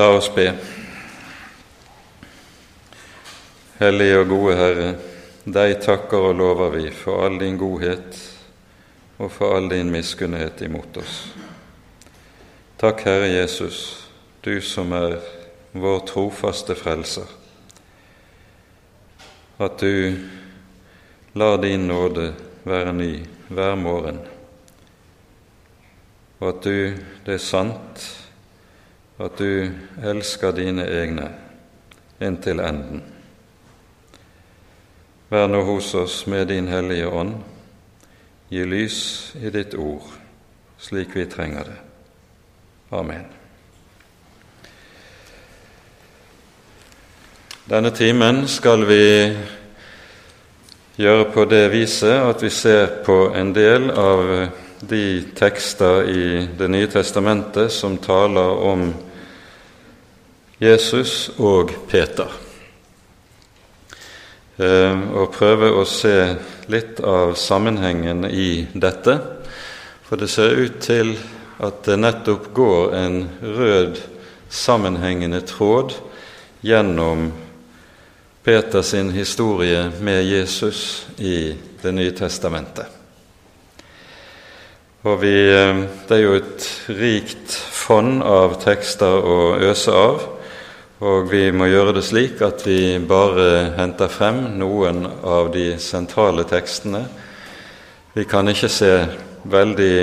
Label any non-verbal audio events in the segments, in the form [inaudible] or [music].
La oss be. Hellige og gode Herre, deg takker og lover vi for all din godhet og for all din miskunnhet imot oss. Takk, Herre Jesus, du som er vår trofaste frelser, at du lar din nåde være ny hver morgen, og at du, det er sant, at du elsker dine egne inntil enden. Vær nå hos oss med din Hellige Ånd, gi lys i ditt ord, slik vi trenger det. Amen. Denne timen skal vi gjøre på det viset at vi ser på en del av de tekster i Det nye testamentet som taler om Jesus og Peter. Eh, og prøve å se litt av sammenhengen i dette. For det ser ut til at det nettopp går en rød, sammenhengende tråd gjennom Peters historie med Jesus i Det nye testamentet. Og vi, eh, Det er jo et rikt fond av tekster å øse av. Og vi må gjøre det slik at vi bare henter frem noen av de sentrale tekstene. Vi kan ikke se veldig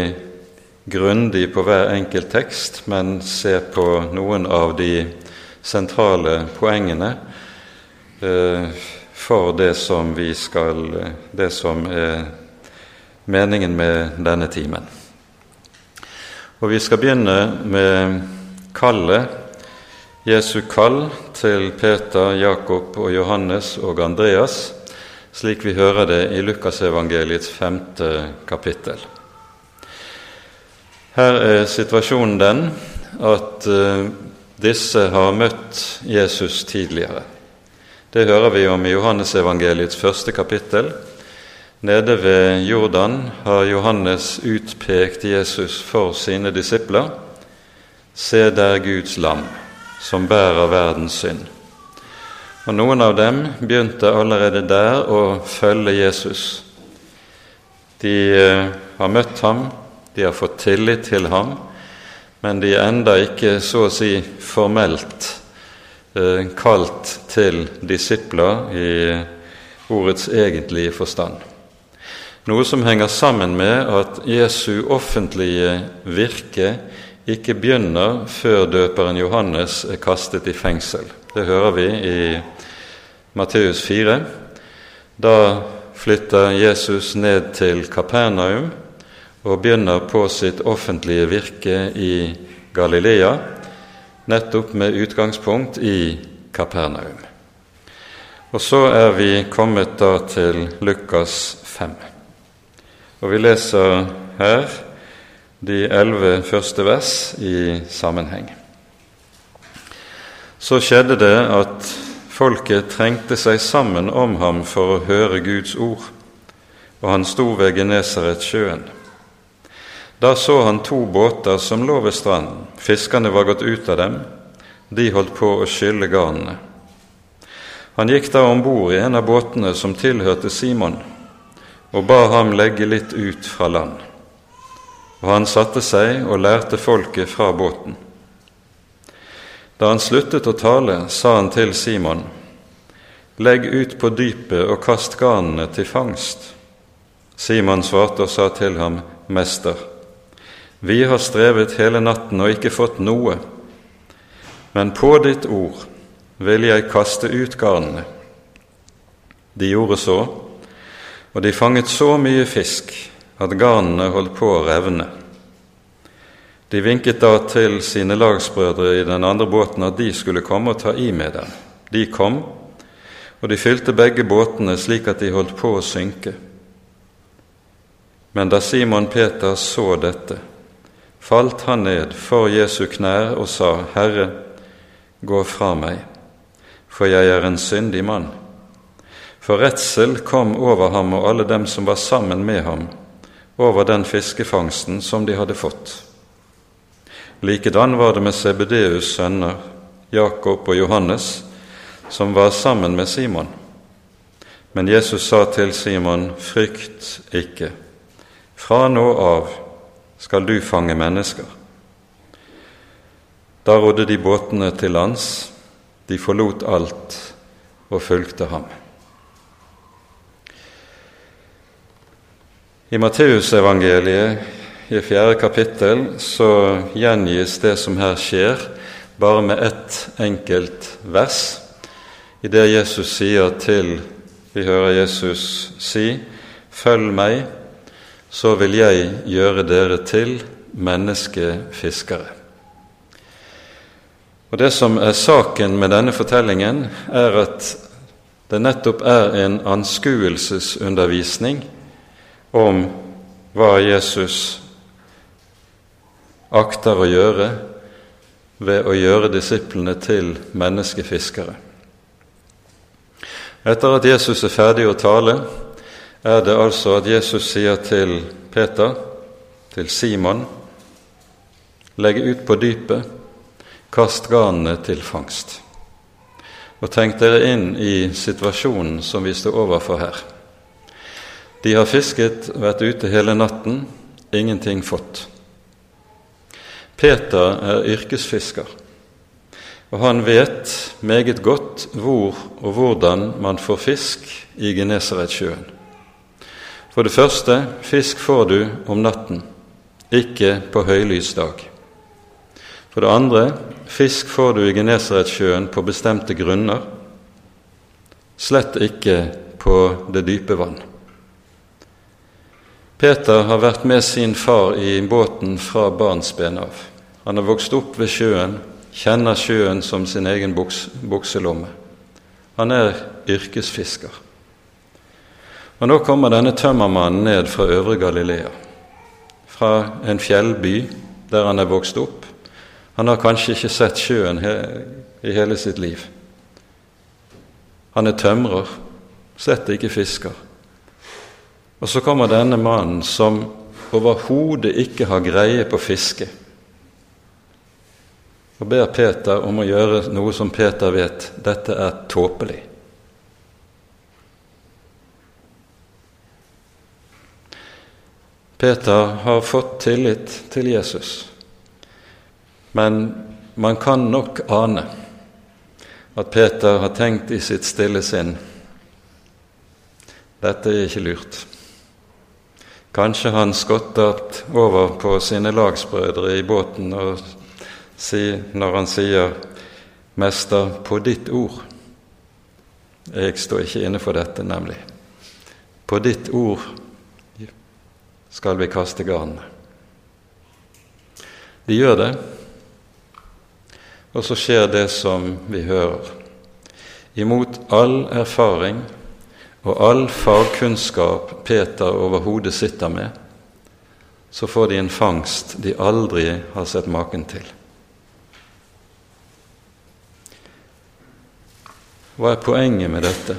grundig på hver enkelt tekst, men se på noen av de sentrale poengene eh, for det som skal Det som er meningen med denne timen. Og vi skal begynne med kallet Jesu kall til Peter, Jakob og Johannes og Andreas, slik vi hører det i Lukasevangeliets femte kapittel. Her er situasjonen den at uh, disse har møtt Jesus tidligere. Det hører vi om i Johannesevangeliets første kapittel. Nede ved Jordan har Johannes utpekt Jesus for sine disipler. Se der Guds lam som bærer verdens synd. Og Noen av dem begynte allerede der å følge Jesus. De eh, har møtt ham, de har fått tillit til ham, men de er enda ikke så å si formelt eh, kalt til disipler i ordets egentlige forstand. Noe som henger sammen med at Jesu offentlige virke ikke begynner før døperen Johannes er kastet i fengsel. Det hører vi i Matteus 4. Da flytter Jesus ned til Kapernaum og begynner på sitt offentlige virke i Galilea, nettopp med utgangspunkt i Kapernaum. Og så er vi kommet da til Lukas 5. Og vi leser her de elleve første vers i sammenheng. Så skjedde det at folket trengte seg sammen om ham for å høre Guds ord, og han sto ved Genesaretsjøen. Da så han to båter som lå ved stranden. Fiskerne var gått ut av dem, de holdt på å skylle garnene. Han gikk da om bord i en av båtene som tilhørte Simon, og ba ham legge litt ut fra land og han satte seg og lærte folket fra båten. Da han sluttet å tale, sa han til Simon, Legg ut på dypet og kast garnene til fangst. Simon svarte og sa til ham, Mester, vi har strevet hele natten og ikke fått noe, men på ditt ord vil jeg kaste ut garnene. De gjorde så, og de fanget så mye fisk at garnene holdt på å revne. De vinket da til sine lagsbrødre i den andre båten at de skulle komme og ta i med dem. De kom, og de fylte begge båtene slik at de holdt på å synke. Men da Simon Peter så dette, falt han ned for Jesu knær og sa, Herre, gå fra meg, for jeg er en syndig mann. For redsel kom over ham og alle dem som var sammen med ham, over den fiskefangsten som de hadde fått. Likedan var det med Sebedeus' sønner Jakob og Johannes, som var sammen med Simon. Men Jesus sa til Simon, frykt ikke, fra nå av skal du fange mennesker. Da rodde de båtene til lands, de forlot alt og fulgte ham. I Matteusevangeliet i fjerde kapittel så gjengis det som her skjer, bare med ett enkelt vers, i det Jesus sier til Vi hører Jesus si, 'Følg meg, så vil jeg gjøre dere til menneskefiskere'. Og Det som er saken med denne fortellingen, er at det nettopp er en anskuelsesundervisning om hva Jesus akter å gjøre ved å gjøre disiplene til menneskefiskere. Etter at Jesus er ferdig å tale, er det altså at Jesus sier til Peter, til Simon, legg ut på dypet, kast garnene til fangst. Og tenk dere inn i situasjonen som vi står overfor her. De har fisket, vært ute hele natten, ingenting fått. Peter er yrkesfisker, og han vet meget godt hvor og hvordan man får fisk i Genesaretsjøen. For det første, fisk får du om natten, ikke på høylys dag. For det andre, fisk får du i Genesaretsjøen på bestemte grunner, slett ikke på det dype vann. Peter har vært med sin far i båten fra barnsben av. Han har vokst opp ved sjøen, kjenner sjøen som sin egen buks, bukselomme. Han er yrkesfisker. Og Nå kommer denne tømmermannen ned fra Øvre Galilea, fra en fjellby der han er vokst opp. Han har kanskje ikke sett sjøen i hele sitt liv. Han er tømrer, slett ikke fisker. Og så kommer denne mannen som overhodet ikke har greie på fiske, og ber Peter om å gjøre noe som Peter vet dette er tåpelig. Peter har fått tillit til Jesus, men man kan nok ane at Peter har tenkt i sitt stille sinn dette er ikke lurt. Kanskje han skottet over på sine lagsbrødre i båten og si, når han sier 'Mester, på ditt ord'. Jeg står ikke inne for dette, nemlig. På ditt ord skal vi kaste garnene. De gjør det, og så skjer det som vi hører. Imot all erfaring og all fagkunnskap Peter overhodet sitter med, så får de en fangst de aldri har sett maken til. Hva er poenget med dette?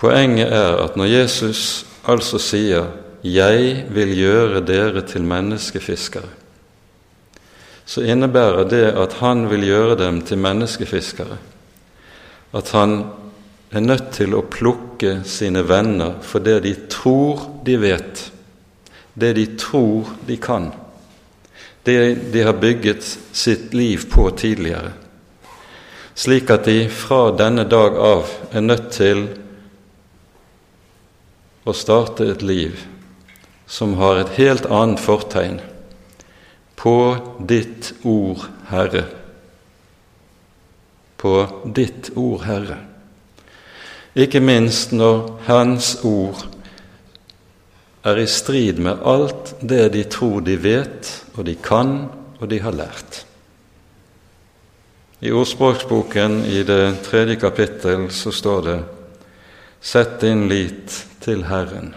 Poenget er at når Jesus altså sier 'Jeg vil gjøre dere til menneskefiskere', så innebærer det at han vil gjøre dem til menneskefiskere, at han er nødt til å plukke sine venner for det de tror de vet, det de tror de kan, det de har bygget sitt liv på tidligere, slik at de fra denne dag av er nødt til å starte et liv som har et helt annet fortegn på ditt ord, Herre. På ditt ord, Herre ikke minst når Hans ord er i strid med alt det de tror de vet, og de kan, og de har lært. I ordspråksboken i det tredje kapittel så står det Sett din lit til Herren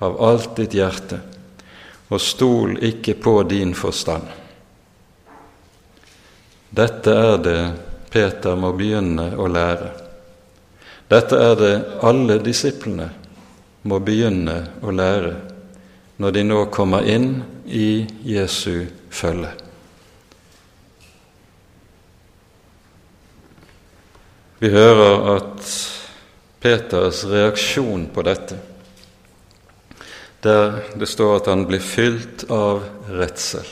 av alt ditt hjerte, og stol ikke på din forstand. Dette er det Peter må begynne å lære. Dette er det alle disiplene må begynne å lære når de nå kommer inn i Jesu følge. Vi hører at Peters reaksjon på dette, der det står at han blir fylt av redsel.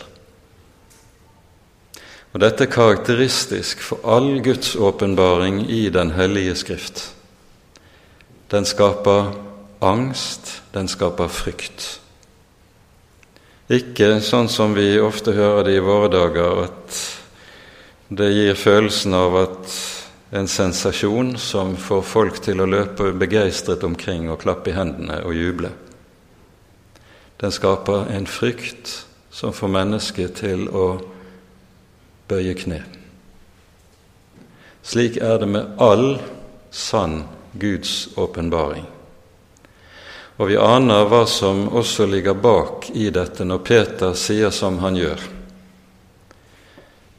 Og Dette er karakteristisk for all Guds åpenbaring i Den hellige Skrift. Den skaper angst, den skaper frykt. Ikke sånn som vi ofte hører det i våre dager, at det gir følelsen av at en sensasjon som får folk til å løpe begeistret omkring og klappe i hendene og juble. Den skaper en frykt som får mennesket til å bøye kne. Slik er det med all sann Guds åpenbaring. Og vi aner hva som også ligger bak i dette når Peter sier som han gjør.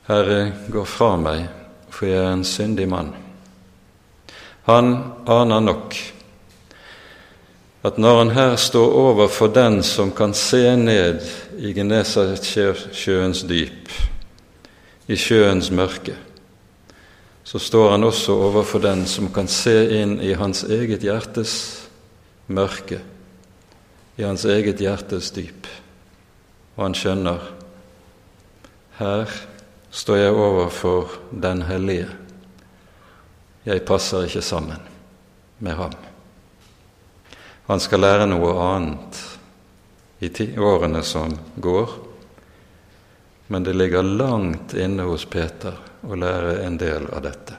Herre, gå fra meg, for jeg er en syndig mann. Han aner nok at når han her står overfor den som kan se ned i Genesaretsjøens dyp, i sjøens mørke, så står han også overfor den som kan se inn i hans eget hjertes mørke, i hans eget hjertes dyp. Og han skjønner her står jeg overfor den hellige. Jeg passer ikke sammen med ham. Han skal lære noe annet i årene som går, men det ligger langt inne hos Peter å lære en del av dette.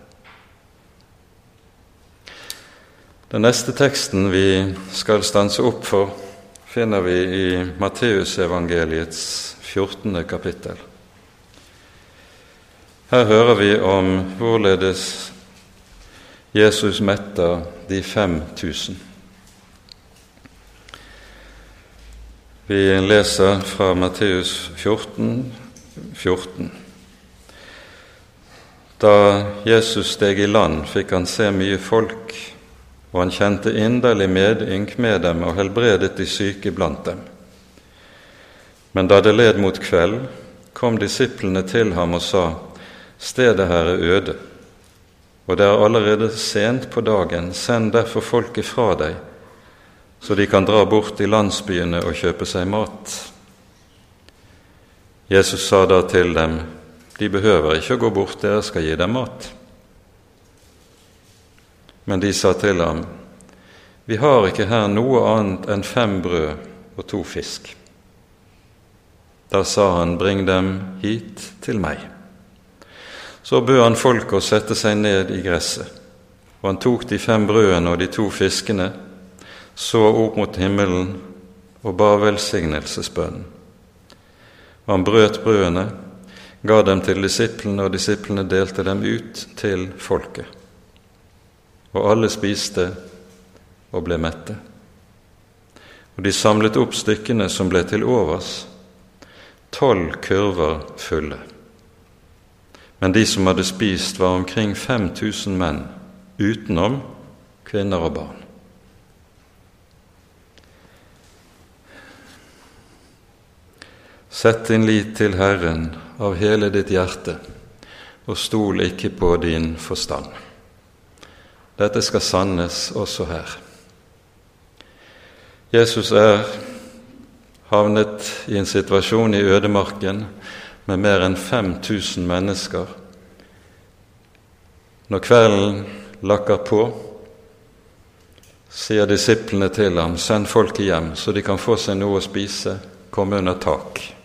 Den neste teksten vi skal stanse opp for, finner vi i Matteusevangeliets 14. kapittel. Her hører vi om hvorledes Jesus metter de 5000. Vi leser fra Matteus 14, 14. Da Jesus steg i land, fikk han se mye folk, og han kjente inderlig medynk med dem og helbredet de syke blant dem. Men da det led mot kveld, kom disiplene til ham og sa:" Stedet her er øde, og det er allerede sent på dagen. Send derfor folket fra deg, så de kan dra bort i landsbyene og kjøpe seg mat. Jesus sa da til dem, de behøver ikke å gå bort, dere skal gi dem mat. Men de sa til ham, vi har ikke her noe annet enn fem brød og to fisk. Da sa han, bring dem hit til meg. Så bød han folket å sette seg ned i gresset, og han tok de fem brødene og de to fiskene, så opp mot himmelen og ba velsignelsesbønnen. Og han brøt brødene, ga dem til disiplene, og disiplene delte dem ut til folket. Og alle spiste og ble mette. Og de samlet opp stykkene som ble til overs, tolv kurver fulle. Men de som hadde spist, var omkring 5000 menn, utenom kvinner og barn. Sett din lit til Herren av hele ditt hjerte, og stol ikke på din forstand. Dette skal sannes også her. Jesus er havnet i en situasjon i ødemarken med mer enn 5000 mennesker. Når kvelden lakker på, sier disiplene til ham, send folket hjem, så de kan få seg noe å spise, komme under tak.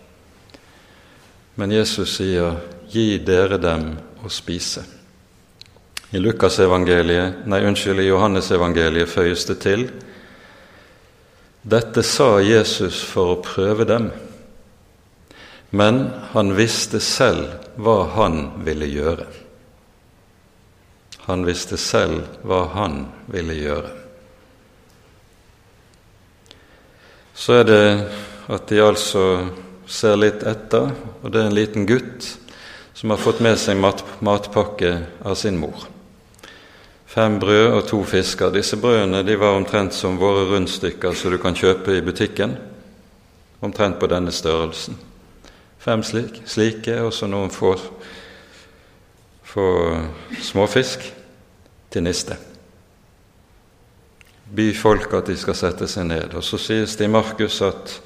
Men Jesus sier, 'Gi dere dem å spise'. I Lukasevangeliet, nei, unnskyld, i Johannesevangeliet føyes det til dette sa Jesus for å prøve dem, men han visste selv hva han ville gjøre. Han visste selv hva han ville gjøre. Så er det at de altså ser litt etter, og det er en liten gutt som har fått med seg mat, matpakke av sin mor. Fem brød og to fisker. Disse brødene de var omtrent som våre rundstykker som du kan kjøpe i butikken. Omtrent på denne størrelsen. Fem slik, slike, og så noen få, få småfisk. til niste. By folk at de skal sette seg ned. Og så sies det i Markus at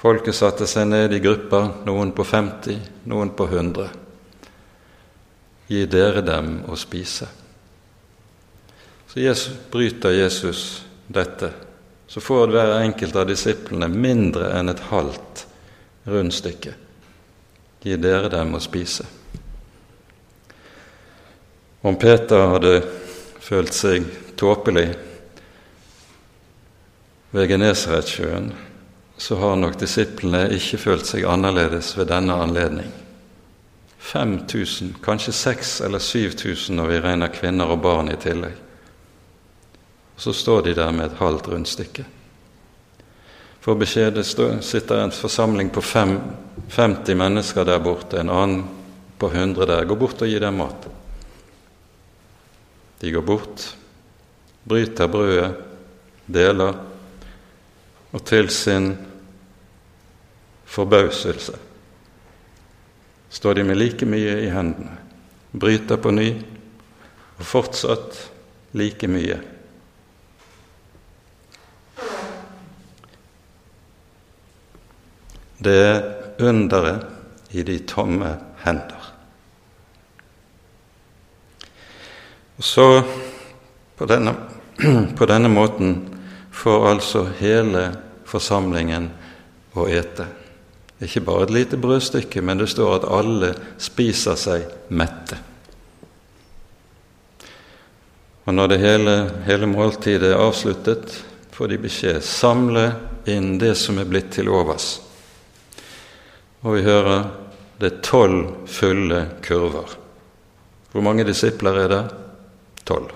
folket satte seg ned i grupper, noen på 50, noen på 100. Gi dere dem å spise. Så Jesus, bryter Jesus dette. Så får hver enkelt av disiplene mindre enn et halvt rundstykke. Gi dere dem å spise. Om Peter hadde følt seg tåpelig ved Genesaretsjøen, så har nok disiplene ikke følt seg annerledes ved denne anledning. 5000, kanskje 6000 eller 7000 når vi regner kvinner og barn i tillegg. Og så står de der med et halvt rundstykke. For beskjedet sitter en forsamling på fem, 50 mennesker der borte, en annen på 100 der. Gå bort og gi dem mat. De går bort, bryter brødet, deler, og til sin forbauselse står de med like mye i hendene, bryter på ny, og fortsatt like mye. Det er underet i de tomme hender. Og så, på denne, [clears throat] på denne måten, får altså hele forsamlingen å ete. Ikke bare et lite brødstykke, men det står at alle spiser seg mette. Og når det hele, hele måltidet er avsluttet, får de beskjed samle inn det som er blitt til overs. Og vi hører det er tolv fulle kurver. Hvor mange disipler er det? tolv.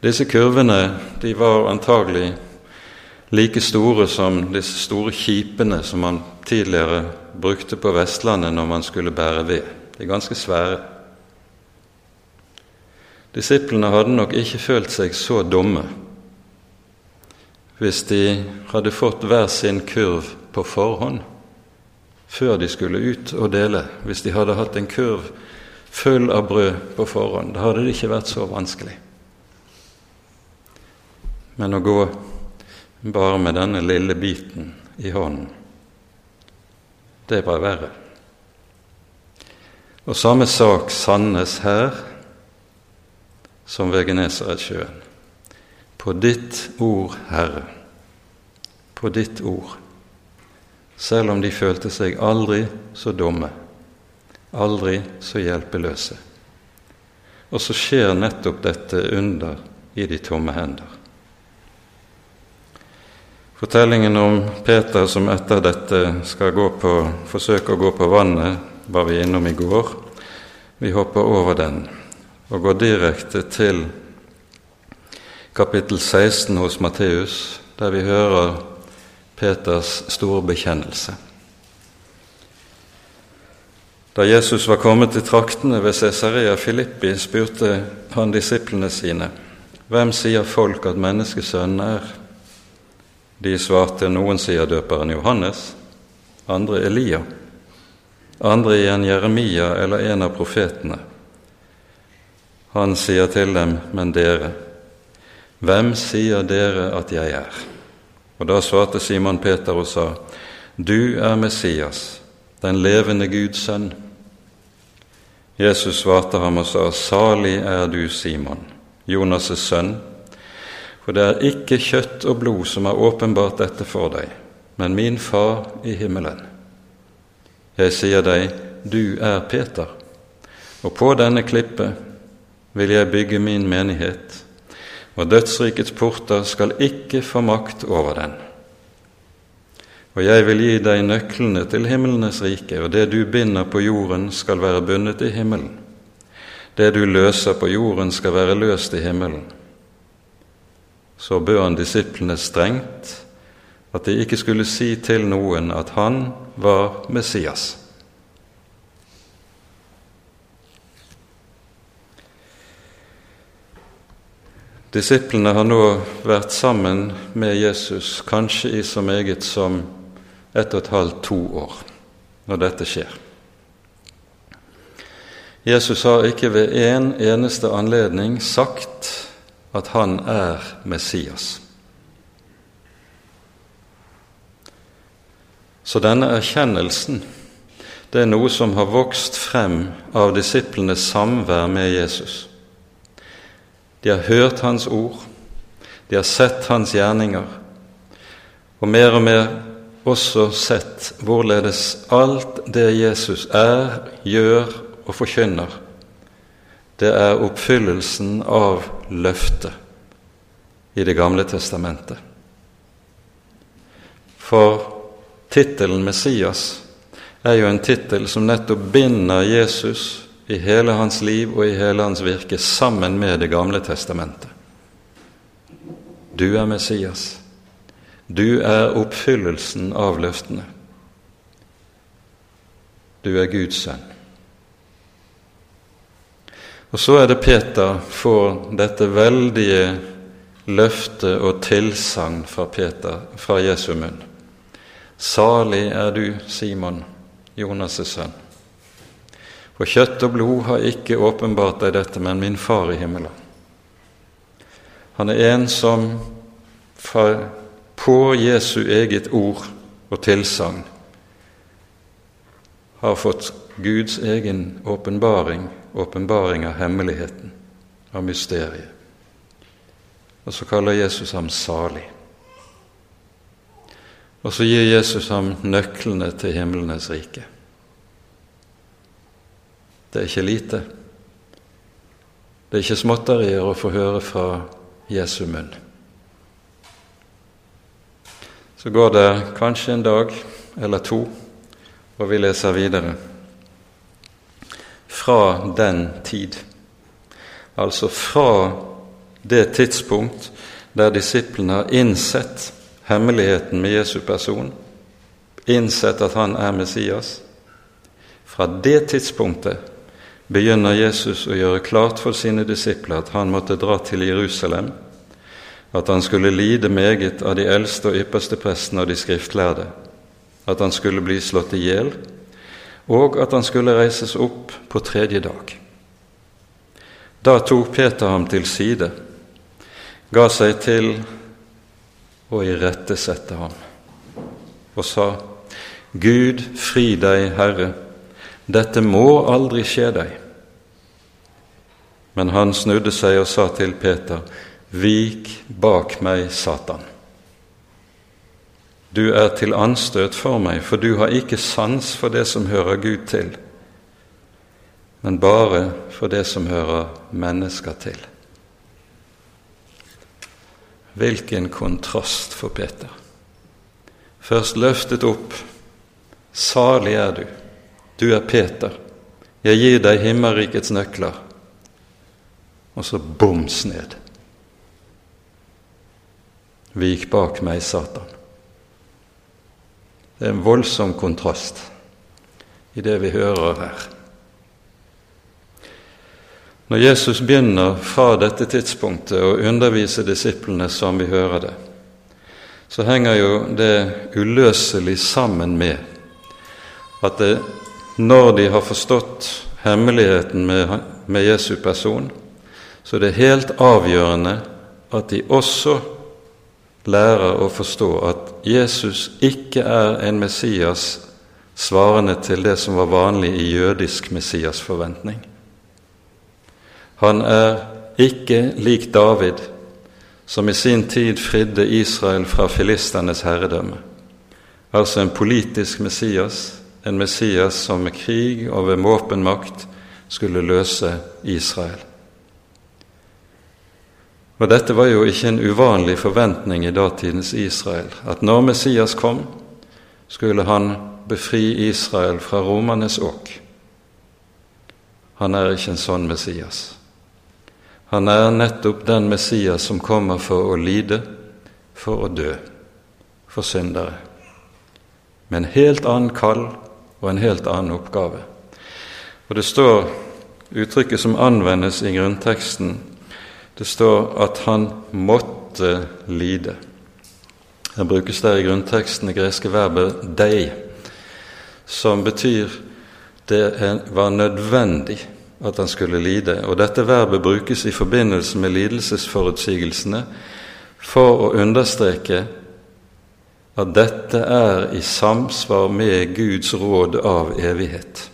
Disse kurvene de var antagelig like store som disse store kjipene som man tidligere brukte på Vestlandet når man skulle bære ved. De er ganske svære. Disiplene hadde nok ikke følt seg så dumme hvis de hadde fått hver sin kurv på forhånd før de skulle ut og dele. Hvis de hadde hatt en kurv full av brød på forhånd. Da hadde det ikke vært så vanskelig. Men å gå bare med denne lille biten i hånden, det var verre. Og samme sak sannes her som ved Genesaretsjøen. På ditt ord, Herre, på ditt ord, selv om de følte seg aldri så dumme aldri så hjelpeløse. Og så skjer nettopp dette under i de tomme hender. Fortellingen om Peter som etter dette skal på, forsøke å gå på vannet, var vi innom i går. Vi hopper over den og går direkte til kapittel 16 hos Matteus, der vi hører Peters store bekjennelse. Da Jesus var kommet til traktene ved Cesarea Filippi, spurte han disiplene sine, Hvem sier folk at menneskesønnen er? De svarte, noen sier døperen Johannes, andre Elia, andre igjen Jeremia eller en av profetene. Han sier til dem, men dere, hvem sier dere at jeg er? Og da svarte Simon Peter og sa, Du er Messias, den levende Guds sønn. Jesus svarte ham og sa, Salig er du, Simon, Jonas' sønn, for det er ikke kjøtt og blod som har åpenbart dette for deg, men min Far i himmelen. Jeg sier deg, du er Peter, og på denne klippet vil jeg bygge min menighet, og dødsrikets porter skal ikke få makt over den. Og jeg vil gi deg nøklene til himlenes rike, og det du binder på jorden, skal være bundet i himmelen. Det du løser på jorden, skal være løst i himmelen. Så bød han disiplene strengt at de ikke skulle si til noen at han var Messias. Disiplene har nå vært sammen med Jesus, kanskje i så meget som ett og et halvt, to år når dette skjer. Jesus har ikke ved en eneste anledning sagt at han er Messias. Så denne erkjennelsen det er noe som har vokst frem av disiplenes samvær med Jesus. De har hørt hans ord, de har sett hans gjerninger, og mer og mer også sett hvorledes alt det Jesus er, gjør og forkynner, det er oppfyllelsen av løftet i Det gamle testamentet. For tittelen Messias er jo en tittel som nettopp binder Jesus i hele hans liv og i hele hans virke sammen med Det gamle testamentet. Du er Messias. Du er oppfyllelsen av løftene. Du er Guds sønn. Og så er det Peter får dette veldige løftet og tilsagn fra, Peter, fra Jesu munn. Salig er du, Simon, Jonas' sønn. For kjøtt og blod har ikke åpenbart deg dette, men min far i himmelen. Han er en som på Jesu eget ord og tilsagn har fått Guds egen åpenbaring, åpenbaring av hemmeligheten, av mysteriet. Og så kaller Jesus ham salig. Og så gir Jesus ham nøklene til himlenes rike. Det er ikke lite. Det er ikke småtterier å få høre fra Jesu munn. Så går det kanskje en dag eller to, og vi leser videre. Fra den tid, altså fra det tidspunkt der disiplene har innsett hemmeligheten med Jesu person, innsett at han er Messias. Fra det tidspunktet begynner Jesus å gjøre klart for sine disipler at han måtte dra til Jerusalem, at han skulle lide meget av de eldste og ypperste prestene og de skriftlærde, at han skulle bli slått i hjel, og at han skulle reises opp på tredje dag. Da tok Peter ham til side, ga seg til og irettesette ham, og sa:" Gud fri deg, Herre, dette må aldri skje deg. Men han snudde seg og sa til Peter, Vik bak meg, Satan. Du er til anstøt for meg, for du har ikke sans for det som hører Gud til, men bare for det som hører mennesker til. Hvilken kontrast for Peter. Først løftet opp. Salig er du. Du er Peter. Jeg gir deg himmelrikets nøkler. Og så boms ned. Vik bak meg, Satan. Det er en voldsom kontrast i det vi hører her. Når Jesus begynner fra dette tidspunktet å undervise disiplene som vi hører det, så henger jo det uløselig sammen med at det, når de har forstått hemmeligheten med, med Jesu person, så det er helt avgjørende at de også lærer å forstå at Jesus ikke er en Messias svarende til det som var vanlig i jødisk Messias-forventning. Han er ikke lik David, som i sin tid fridde Israel fra filisternes herredømme. Altså en politisk Messias, en Messias som med krig og ved våpenmakt skulle løse Israel. Og Dette var jo ikke en uvanlig forventning i datidens Israel, at når Messias kom, skulle han befri Israel fra romernes åk. Han er ikke en sånn Messias. Han er nettopp den Messias som kommer for å lide, for å dø, for syndere. Med en helt annen kall og en helt annen oppgave. Og det står uttrykket som anvendes i grunnteksten, det står at han måtte lide. Her brukes der i grunnteksten det greske verbet 'dei', som betyr det var nødvendig at han skulle lide. Og dette verbet brukes i forbindelse med lidelsesforutsigelsene for å understreke at dette er i samsvar med Guds råd av evighet.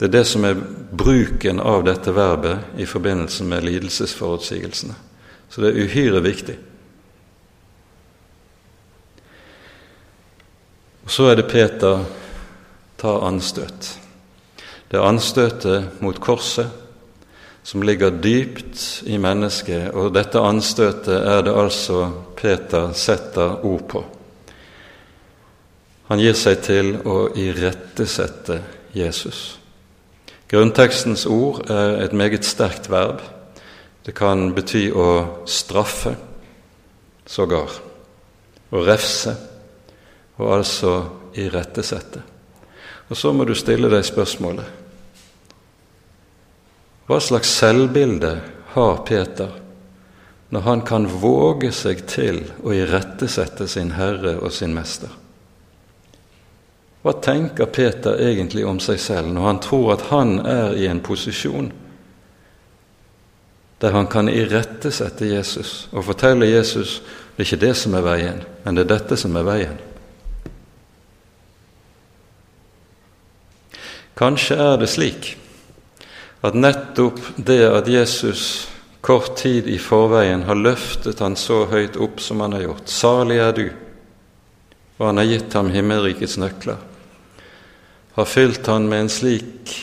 Det er det som er bruken av dette verbet i forbindelse med lidelsesforutsigelsene. Så det er uhyre viktig. Og Så er det Peter tar anstøt. Det er anstøtet mot korset som ligger dypt i mennesket, og dette anstøtet er det altså Peter setter ord på. Han gir seg til å irettesette Jesus. Grunntekstens ord er et meget sterkt verb. Det kan bety å straffe, sågar, å refse, og altså irettesette. Og så må du stille deg spørsmålet hva slags selvbilde har Peter når han kan våge seg til å irettesette sin Herre og sin Mester? Hva tenker Peter egentlig om seg selv når han tror at han er i en posisjon der han kan irettesette Jesus og fortelle Jesus det er ikke det som er veien, men det er dette som er veien? Kanskje er det slik at nettopp det at Jesus kort tid i forveien har løftet han så høyt opp som han har gjort, salig er du, og han har gitt ham himmelrikets nøkler, har fylt han med en slik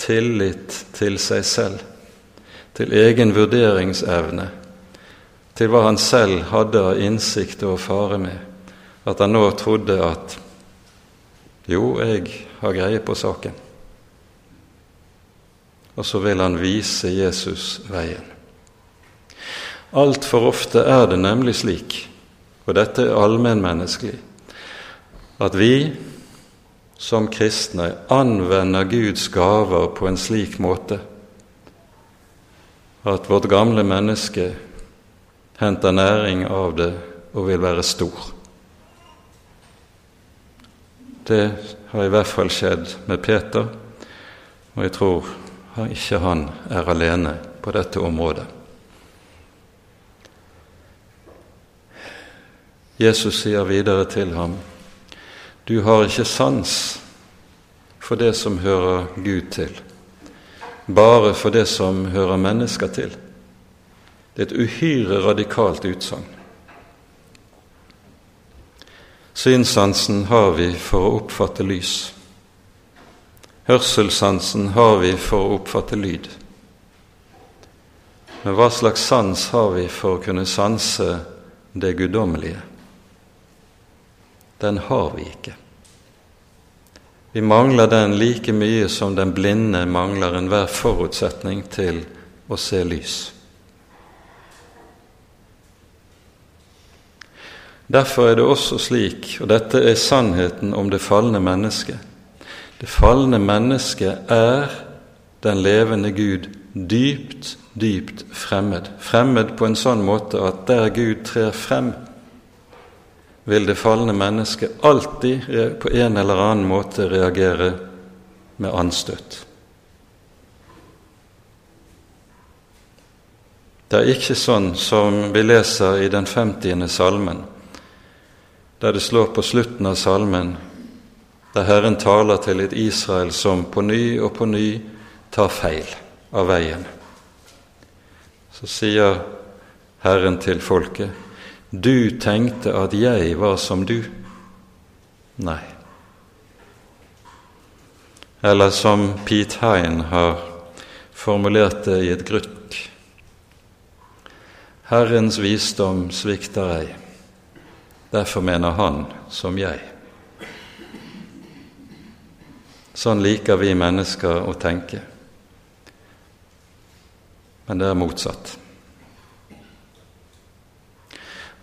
tillit til seg selv, til egen vurderingsevne, til hva han selv hadde av innsikt og fare med, at han nå trodde at jo, jeg har greie på saken og så vil han vise Jesus veien. Altfor ofte er det nemlig slik, og dette er allmennmenneskelig, at vi som kristne anvender Guds gaver på en slik måte at vårt gamle menneske henter næring av det og vil være stor. Det har i hvert fall skjedd med Peter, og jeg tror ikke han er alene på dette området. Jesus sier videre til ham, du har ikke sans for det som hører Gud til, bare for det som hører mennesker til. Det er et uhyre radikalt utsagn. Synssansen har vi for å oppfatte lys. Hørselssansen har vi for å oppfatte lyd. Men hva slags sans har vi for å kunne sanse det guddommelige? Den har vi ikke. Vi mangler den like mye som den blinde mangler enhver forutsetning til å se lys. Derfor er det også slik, og dette er sannheten om det falne mennesket, det falne mennesket er den levende Gud dypt, dypt fremmed. Fremmed på en sånn måte at der Gud trer frem, vil det falne mennesket alltid på en eller annen måte reagere med anstøt. Det er ikke sånn som vi leser i den 50. salmen, der det slår på slutten av salmen der Herren taler til et Israel som på ny og på ny tar feil av veien. Så sier Herren til folket, du tenkte at jeg var som du. Nei. Eller som Pete Hine har formulert det i et grykk. Herrens visdom svikter ei, derfor mener Han som jeg. Sånn liker vi mennesker å tenke. Men det er motsatt.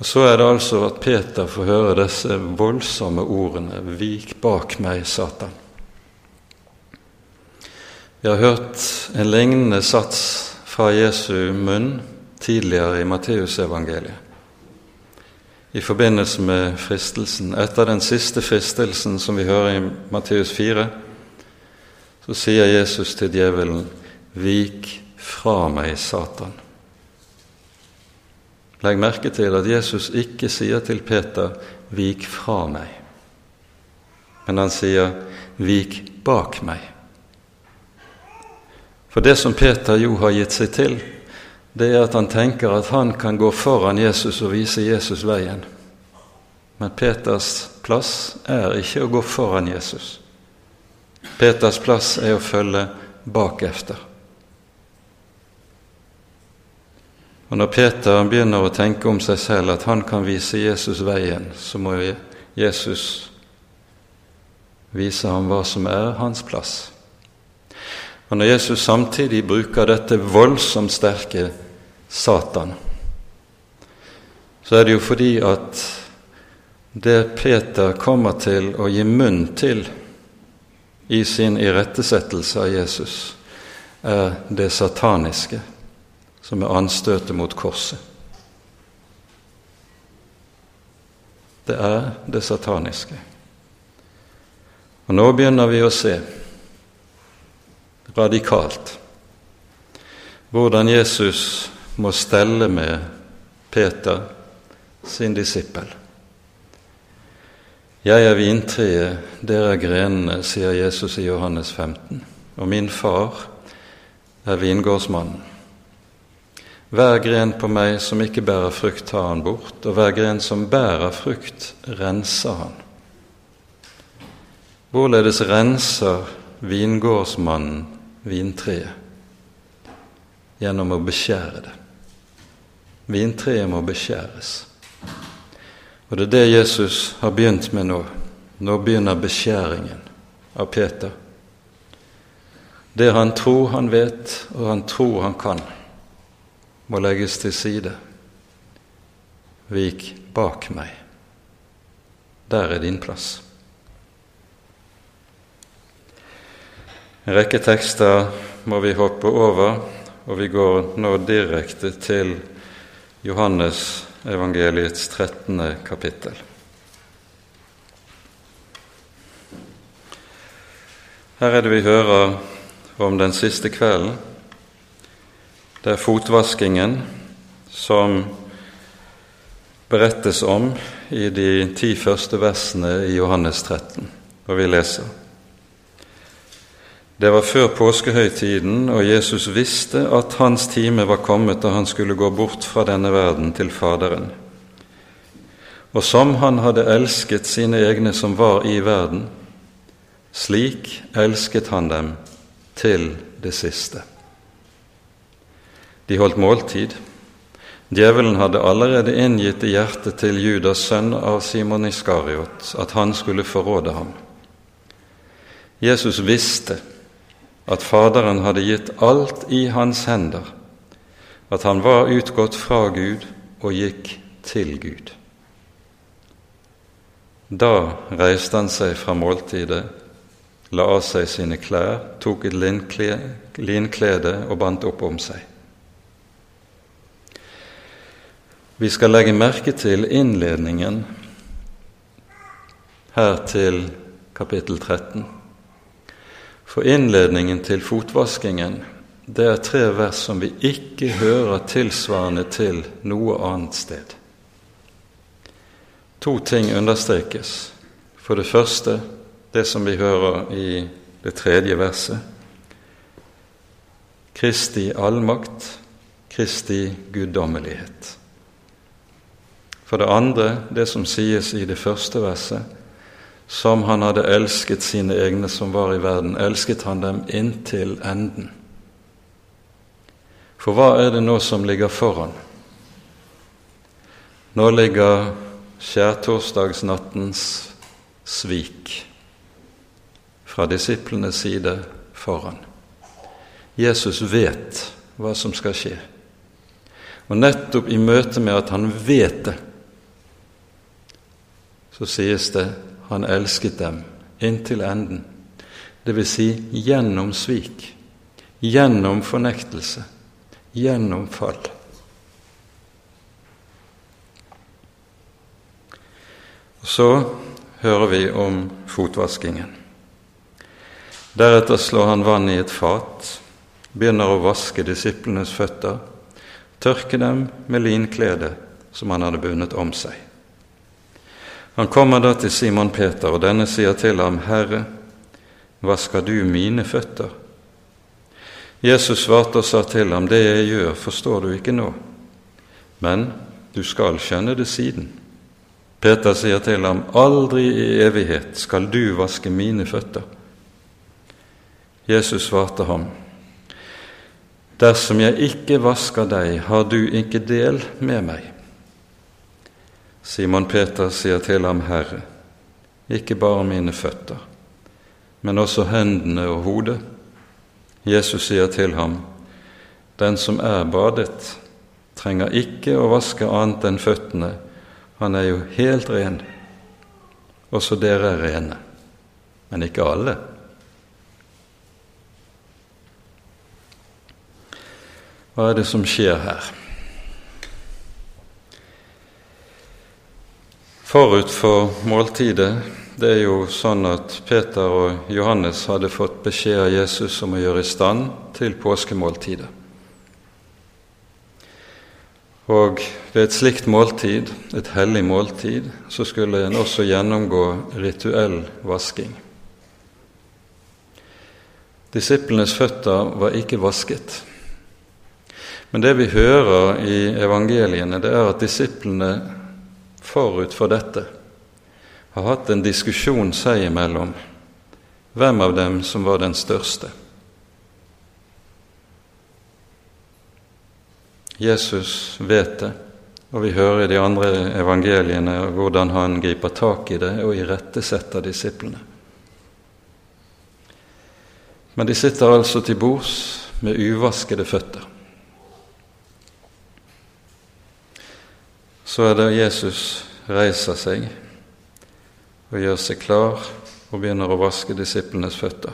Og Så er det altså at Peter får høre disse voldsomme ordene 'Vik bak meg, Satan'. Vi har hørt en lignende sats fra Jesu munn tidligere i Matteusevangeliet. I forbindelse med fristelsen, etter den siste fristelsen som vi hører i Matteus 4, så sier Jesus til djevelen, 'Vik fra meg, Satan'. Legg merke til at Jesus ikke sier til Peter 'vik fra meg', men han sier 'vik bak meg'. For det som Peter jo har gitt seg til, det er at han tenker at han kan gå foran Jesus og vise Jesus veien. Men Peters plass er ikke å gå foran Jesus. Peters plass er å følge bakefter. Og Når Peter begynner å tenke om seg selv at han kan vise Jesus veien, så må Jesus vise ham hva som er hans plass. Og Når Jesus samtidig bruker dette voldsomt sterke Satan, så er det jo fordi at det Peter kommer til å gi munn til i sin irettesettelse av Jesus, er det sataniske som er anstøtet mot korset. Det er det sataniske. Og nå begynner vi å se radikalt hvordan Jesus må stelle med Peter, sin disippel. Jeg er vintreet, dere er grenene, sier Jesus i Johannes 15, og min far er vingårdsmannen. Hver gren på meg som ikke bærer frukt, tar han bort, og hver gren som bærer frukt, renser han. Hvorledes renser vingårdsmannen vintreet? Gjennom å beskjære det. Vintreet må beskjæres. Og det er det Jesus har begynt med nå. Nå begynner beskjæringen av Peter. Det han tror han vet, og han tror han kan må legges til side. Vik bak meg. Der er din plass. En rekke tekster må vi hoppe over, og vi går nå direkte til Johannes evangeliets 13. kapittel. Her er det vi hører om den siste kvelden det er fotvaskingen som berettes om i de ti første versene i Johannes 13, og vi leser. Det var før påskehøytiden, og Jesus visste at hans time var kommet da han skulle gå bort fra denne verden til Faderen. Og som han hadde elsket sine egne som var i verden, slik elsket han dem til det siste. De holdt måltid. Djevelen hadde allerede inngitt i hjertet til Judas, sønn av Simon Iskariot, at han skulle forråde ham. Jesus visste at Faderen hadde gitt alt i hans hender, at han var utgått fra Gud og gikk til Gud. Da reiste han seg fra måltidet, la av seg sine klær, tok et linklede og bandt opp om seg. Vi skal legge merke til innledningen her til kapittel 13. For innledningen til fotvaskingen det er tre vers som vi ikke hører tilsvarende til noe annet sted. To ting understrekes. For det første det som vi hører i det tredje verset. Kristi allmakt, Kristi guddommelighet. For det andre, det som sies i det første verset, som han hadde elsket sine egne som var i verden, elsket han dem inntil enden. For hva er det nå som ligger foran? Nå ligger skjærtorsdagsnattens svik fra disiplenes side foran. Jesus vet hva som skal skje. Og nettopp i møte med at han vet det, så sies det han elsket dem inntil enden. Det vil si gjennom svik, gjennom fornektelse, gjennom fall. Og Så hører vi om fotvaskingen. Deretter slår han vann i et fat, begynner å vaske disiplenes føtter, tørke dem med linkledet som han hadde bundet om seg. Han kommer da til Simon Peter, og denne sier til ham, Herre, vasker du mine føtter? Jesus svarte og sa til ham, Det jeg gjør, forstår du ikke nå, men du skal skjønne det siden. Peter sier til ham, Aldri i evighet skal du vaske mine føtter. Jesus svarte ham, Dersom jeg ikke vasker deg, har du ikke del med meg. Simon Peter sier til ham, Herre, ikke bare mine føtter, men også hendene og hodet. Jesus sier til ham, Den som er badet, trenger ikke å vaske annet enn føttene, han er jo helt ren. Også dere er rene, men ikke alle. Hva er det som skjer her? Forut for måltidet det er jo sånn at Peter og Johannes hadde fått beskjed av Jesus om å gjøre i stand til påskemåltidet. Og ved et slikt måltid, et hellig måltid, så skulle en også gjennomgå rituell vasking. Disiplenes føtter var ikke vasket. Men det vi hører i evangeliene, det er at disiplene forut for dette har hatt en diskusjon seg imellom hvem av dem som var den største. Jesus vet det, og vi hører i de andre evangeliene hvordan han griper tak i det og irettesetter disiplene. Men de sitter altså til bords med uvaskede føtter. Så er det Jesus reiser seg og gjør seg klar og begynner å vaske disiplenes føtter.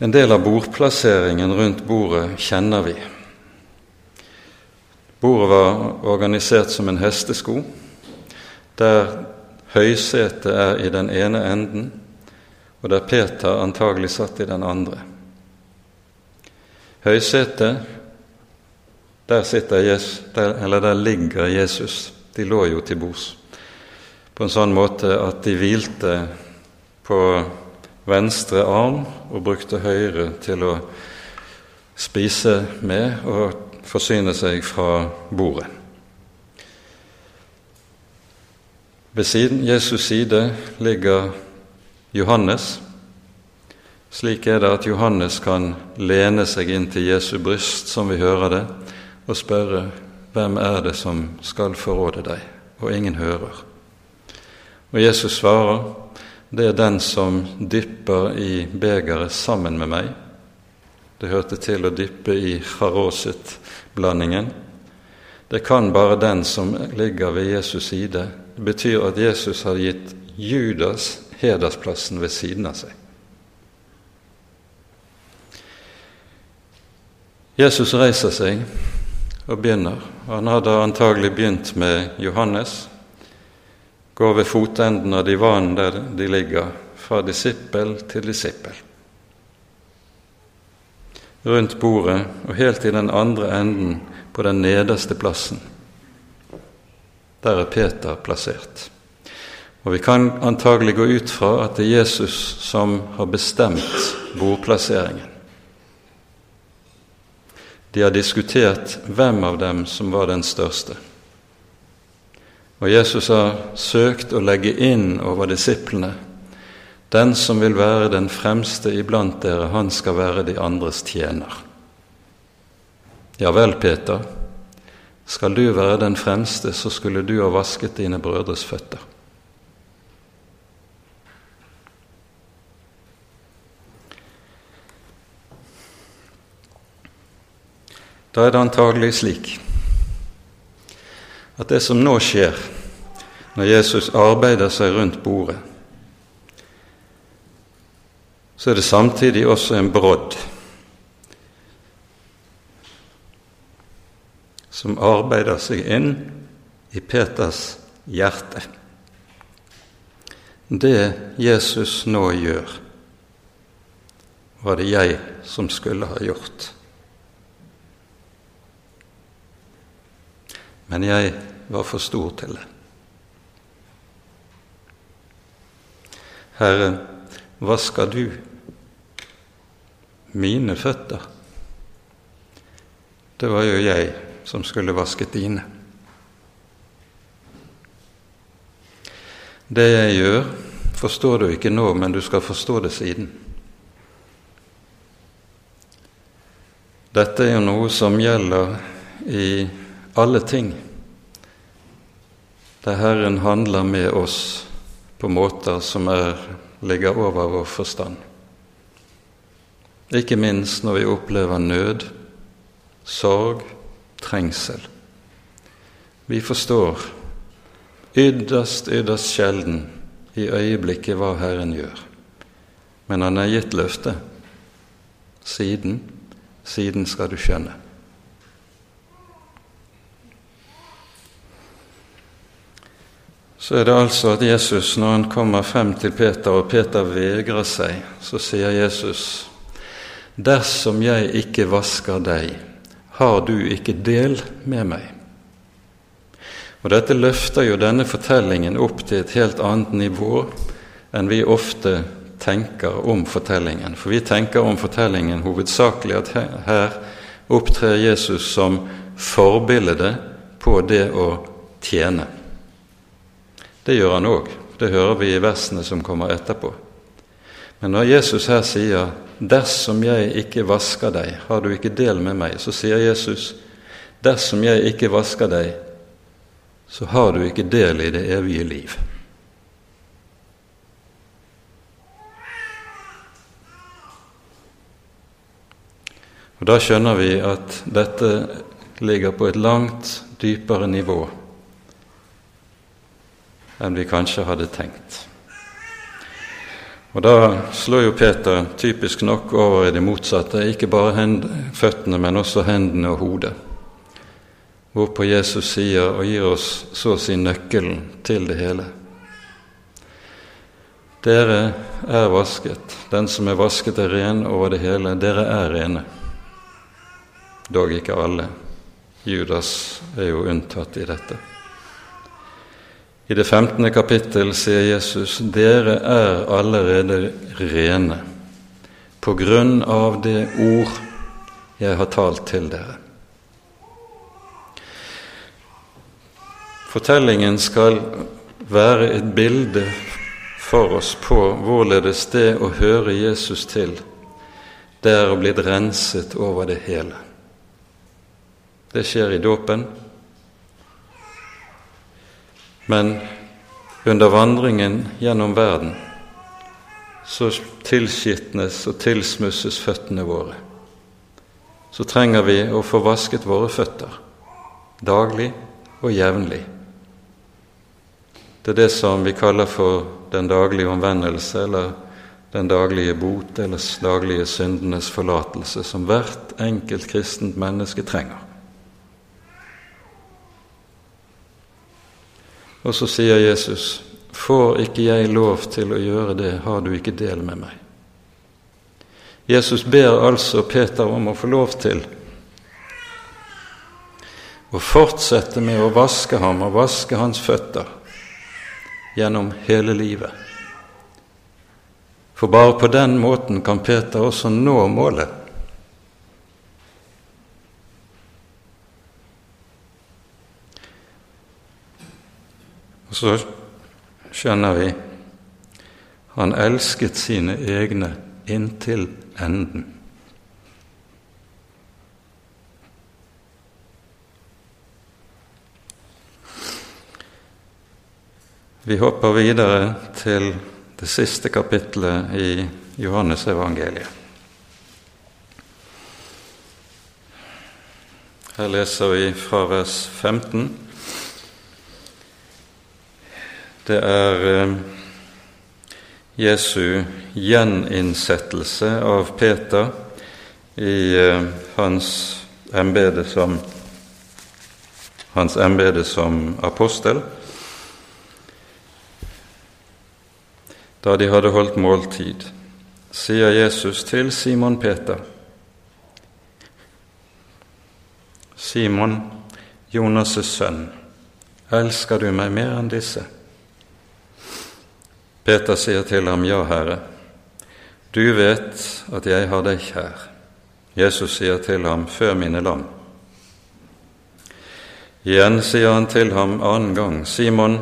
En del av bordplasseringen rundt bordet kjenner vi. Bordet var organisert som en hestesko, der høysetet er i den ene enden, og der Peter antagelig satt i den andre. Høysetet der, Jesus, der, der ligger Jesus. De lå jo til bords på en sånn måte at de hvilte på venstre arm og brukte høyre til å spise med og forsyne seg fra bordet. Ved siden Jesus side ligger Johannes. Slik er det at Johannes kan lene seg inn til Jesu bryst, som vi hører det, og spørre hvem er det som skal forråde deg, og ingen hører. Og Jesus svarer, det er den som dypper i begeret sammen med meg. Det hørte til å dyppe i charoset-blandingen. Det kan bare den som ligger ved Jesus side. Det betyr at Jesus har gitt Judas hedersplassen ved siden av seg. Jesus reiser seg og begynner. Han hadde antagelig begynt med Johannes. Går ved fotenden av divanen der de ligger, fra disippel til disippel. Rundt bordet og helt i den andre enden, på den nederste plassen. Der er Peter plassert. Og vi kan antagelig gå ut fra at det er Jesus som har bestemt bordplasseringen. De har diskutert hvem av dem som var den største. Og Jesus har søkt å legge inn over disiplene den som vil være den fremste iblant dere, han skal være de andres tjener. Ja vel, Peter, skal du være den fremste, så skulle du ha vasket dine brødres føtter. Da er det antagelig slik at det som nå skjer når Jesus arbeider seg rundt bordet, så er det samtidig også en brodd som arbeider seg inn i Peters hjerte. Det Jesus nå gjør, var det jeg som skulle ha gjort. Men jeg var for stor til det. Herre, hva skal du? Mine føtter. Det var jo jeg som skulle vaske dine. Det jeg gjør, forstår du ikke nå, men du skal forstå det siden. Dette er jo noe som gjelder i alle ting, der Herren handler med oss på måter som er, ligger over vår forstand. Ikke minst når vi opplever nød, sorg, trengsel. Vi forstår ytterst, ytterst sjelden i øyeblikket hva Herren gjør. Men han har gitt løftet. Siden, siden skal du skjønne. Så er det altså at Jesus, når han kommer frem til Peter, og Peter vegrer seg, så sier Jesus, Dersom jeg ikke vasker deg, har du ikke del med meg. Og Dette løfter jo denne fortellingen opp til et helt annet nivå enn vi ofte tenker om fortellingen. For vi tenker om fortellingen hovedsakelig at her opptrer Jesus som forbilde på det å tjene. Det gjør han òg. Det hører vi i versene som kommer etterpå. Men når Jesus her sier 'Dersom jeg ikke vasker deg, har du ikke del med meg', så sier Jesus 'Dersom jeg ikke vasker deg, så har du ikke del i det evige liv. Og Da skjønner vi at dette ligger på et langt dypere nivå enn vi kanskje hadde tenkt. Og Da slår jo Peter typisk nok over i det motsatte, ikke bare føttene, men også hendene og hodet hvorpå Jesus sier og gir oss så å si nøkkelen til det hele. Dere er vasket, den som er vasket er ren over det hele, dere er rene. Dog ikke alle. Judas er jo unntatt i dette. I det 15. kapittel sier Jesus, dere er allerede rene på grunn av det ord jeg har talt til dere. Fortellingen skal være et bilde for oss på hvorledes det å høre Jesus til, det er å bli renset over det hele. Det skjer i dåpen, men under vandringen gjennom verden så tilskitnes og tilsmusses føttene våre. Så trenger vi å få vasket våre føtter daglig og jevnlig. Det er det som vi kaller for den daglige omvendelse, eller den daglige bot, eller daglige syndenes forlatelse, som hvert enkelt kristent menneske trenger. Og så sier Jesus, får ikke jeg lov til å gjøre det, har du ikke del med meg. Jesus ber altså Peter om å få lov til å fortsette med å vaske ham og vaske hans føtter gjennom hele livet. For bare på den måten kan Peter også nå målet. Og så skjønner vi han elsket sine egne inntil enden. Vi hopper videre til det siste kapitlet i Johannesevangeliet. Her leser vi fra vers 15. Det er eh, Jesu gjeninnsettelse av Peter i eh, hans embete som, hans embede som apostel. da de hadde holdt måltid, sier Jesus til Simon Peter. Simon, Jonas' sønn, elsker du meg mer enn disse? Peter sier til ham, Ja, Herre, du vet at jeg har deg kjær. Jesus sier til ham, Før mine lam. Igjen sier han til ham annen gang, Simon,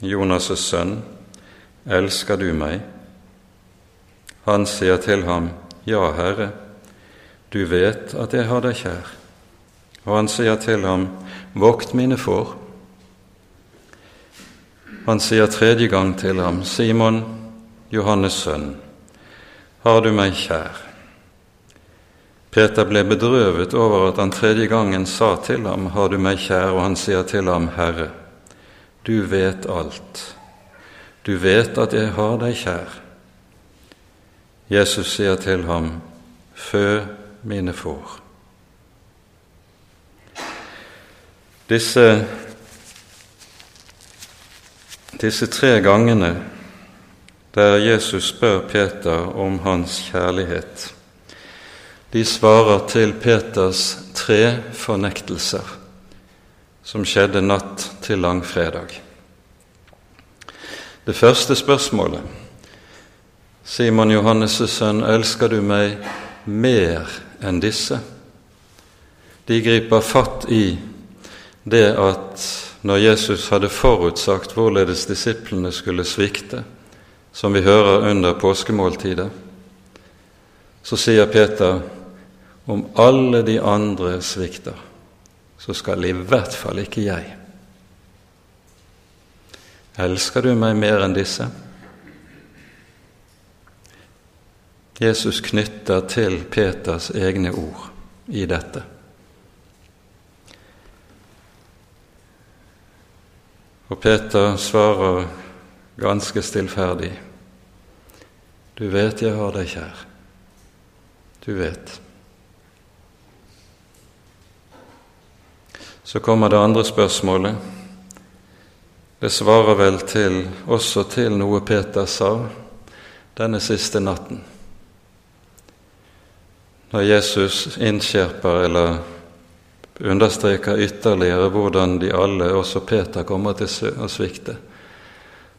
Jonas' sønn, elsker du meg? Han sier til ham, Ja, Herre, du vet at jeg har deg kjær. Og han sier til ham, Vokt mine får. Han sier tredje gang til ham, Simon, Johannes' sønn, har du meg kjær? Peter ble bedrøvet over at han tredje gangen sa til ham, Har du meg kjær? Og han sier til ham, Herre, du vet alt. Du vet at jeg har deg kjær. Jesus sier til ham, Fø mine får. Disse, disse tre gangene der Jesus spør Peter om hans kjærlighet, de svarer til Peters tre fornektelser som skjedde natt til langfredag. Det første spørsmålet Simon Johannes' sønn, elsker du meg mer enn disse? De griper fatt i det at når Jesus hadde forutsagt hvorledes disiplene skulle svikte, som vi hører under påskemåltidet, så sier Peter om alle de andre svikter, så skal i hvert fall ikke jeg. Elsker du meg mer enn disse? Jesus knytter til Peters egne ord i dette. Og Peter svarer ganske stillferdig, Du vet jeg har deg kjær. Du vet. Så kommer det andre spørsmålet. Det svarer vel til, også til noe Peter sa denne siste natten. Når Jesus innskjerper eller understreker ytterligere hvordan de alle, også Peter, kommer til å svikte,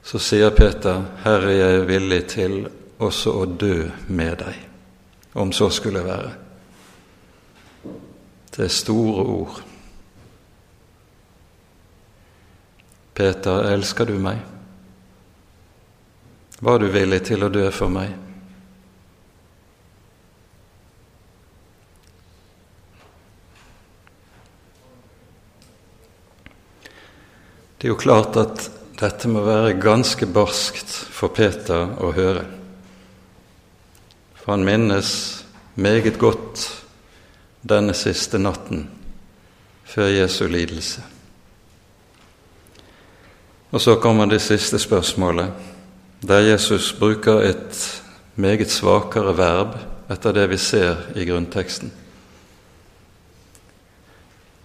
så sier Peter, 'Herre, jeg er villig til også å dø med deg', om så skulle være. Det er store ord. Peter, elsker du meg? Var du villig til å dø for meg? Det er jo klart at dette må være ganske barskt for Peter å høre. For han minnes meget godt denne siste natten før Jesu lidelse. Og så kommer det siste spørsmålet, der Jesus bruker et meget svakere verb etter det vi ser i grunnteksten.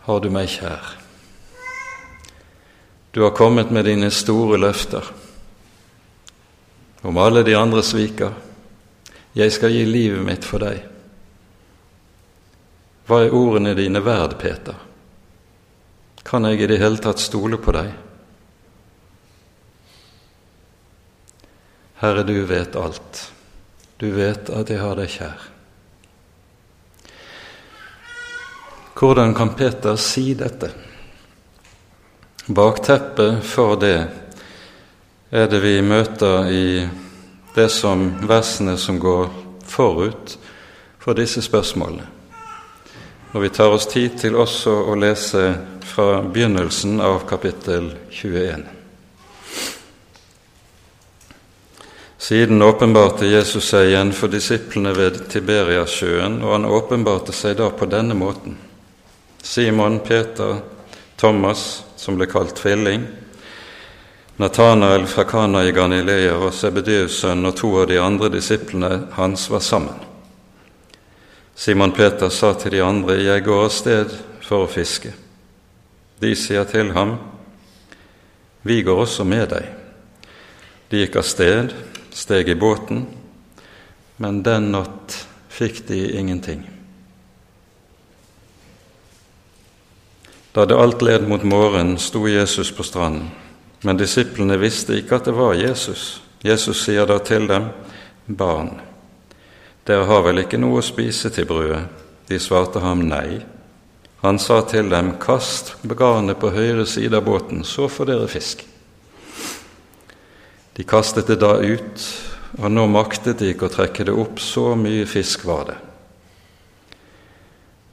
Har du meg kjær? Du har kommet med dine store løfter. Om alle de andre sviker. Jeg skal gi livet mitt for deg. Hva er ordene dine verd, Peter? Kan jeg i det hele tatt stole på deg? Herre, du vet alt. Du vet at jeg har deg kjær. Hvordan kan Peter si dette? Bakteppet for det er det vi møter i det som versene som går forut for disse spørsmålene. Og vi tar oss tid til også å lese fra begynnelsen av kapittel 21. Siden åpenbarte Jesus seg igjen for disiplene ved Tiberiasjøen, og han åpenbarte seg da på denne måten. Simon, Peter, Thomas, som ble kalt tvilling, Natanael fra Kana i Ganilea og Sebedeus' sønn og to av de andre disiplene hans var sammen. Simon Peter sa til de andre, 'Jeg går av sted for å fiske.' De sier til ham, 'Vi går også med deg.' De gikk av sted steg i båten, men den natt fikk de ingenting. Da det alt led mot morgen, sto Jesus på stranden, men disiplene visste ikke at det var Jesus. Jesus sier da til dem, Barn, dere har vel ikke noe å spise til brødet? De svarte ham nei. Han sa til dem, Kast garnet på høyre side av båten, så får dere fisk. De kastet det da ut, og nå maktet de ikke å trekke det opp, så mye fisk var det.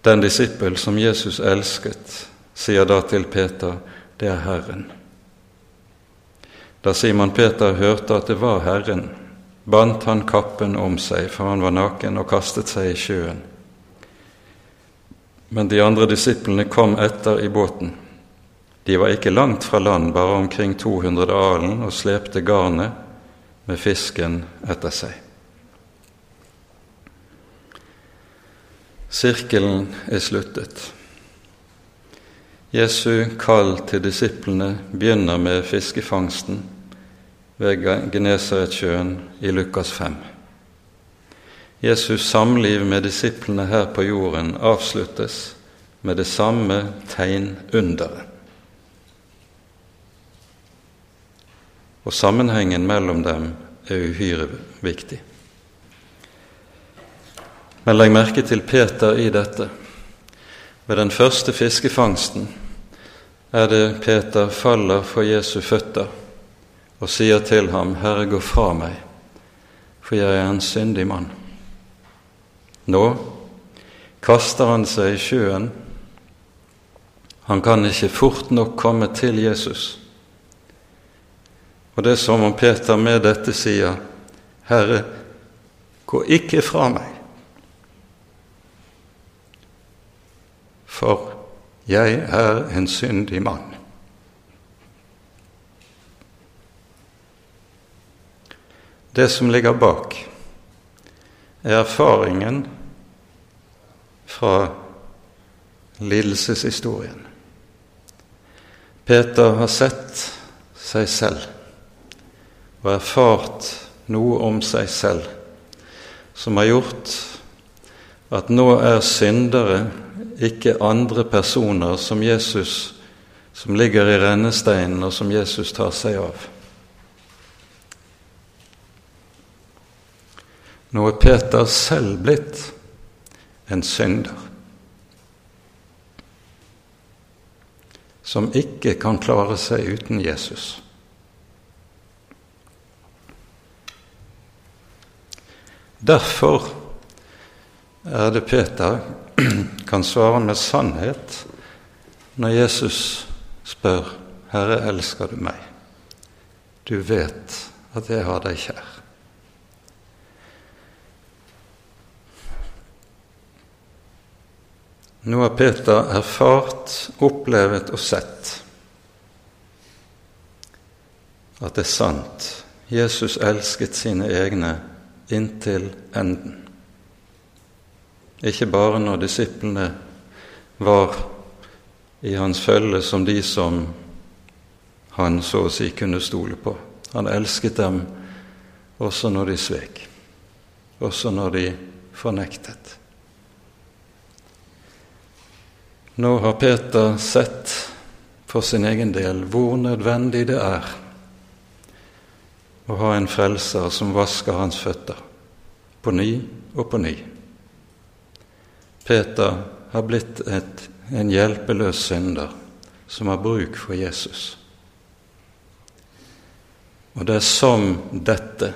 Den disippel som Jesus elsket, sier da til Peter, det er Herren. Da Simon Peter hørte at det var Herren, bandt han kappen om seg, for han var naken, og kastet seg i sjøen. Men de andre disiplene kom etter i båten. De var ikke langt fra land, bare omkring 200 alen, og slepte garnet med fisken etter seg. Sirkelen er sluttet. Jesu kall til disiplene begynner med fiskefangsten ved Genesaretsjøen i Lukas 5. Jesus' samliv med disiplene her på jorden avsluttes med det samme tegnunderet. Og sammenhengen mellom dem er uhyre viktig. Men legg merke til Peter i dette. Ved den første fiskefangsten er det Peter faller for Jesu føtter og sier til ham, Herre, gå fra meg, for jeg er en syndig mann. Nå kaster han seg i sjøen. Han kan ikke fort nok komme til Jesus. Og det er som om Peter med dette sier, Herre, gå ikke fra meg. For jeg er en syndig mann. Det som ligger bak, er erfaringen fra lidelseshistorien. Peter har sett seg selv og erfart noe om seg selv som har gjort at nå er syndere ikke andre personer som Jesus, som ligger i rennesteinen, og som Jesus tar seg av. Nå er Peter selv blitt en synder som ikke kan klare seg uten Jesus. Derfor er det Peter [clears throat] kan svare med sannhet når Jesus spør 'Herre, elsker du meg?' Du vet at jeg har deg kjær. Nå har Peter erfart, opplevet og sett at det er sant. Jesus elsket sine egne inntil enden. Ikke bare når disiplene var i hans følge som de som han så å si kunne stole på. Han elsket dem også når de svek, også når de fornektet. Nå har Peter sett for sin egen del hvor nødvendig det er å ha en frelser som vasker hans føtter på ny og på ny. Peter har blitt et, en hjelpeløs synder som har bruk for Jesus. Og det er som dette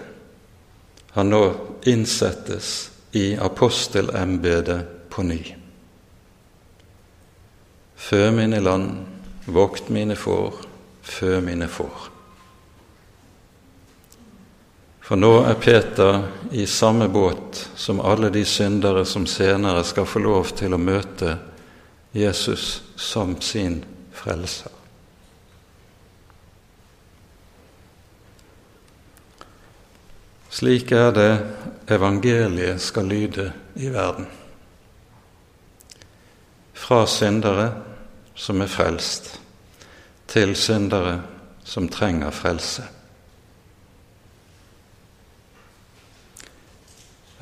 han nå innsettes i apostelembetet på ny. Før mine land, vokt mine får, før mine får. For nå er Peter i samme båt som alle de syndere som senere skal få lov til å møte Jesus som sin frelser. Slik er det evangeliet skal lyde i verden. Fra syndere som er frelst, til syndere som trenger frelse.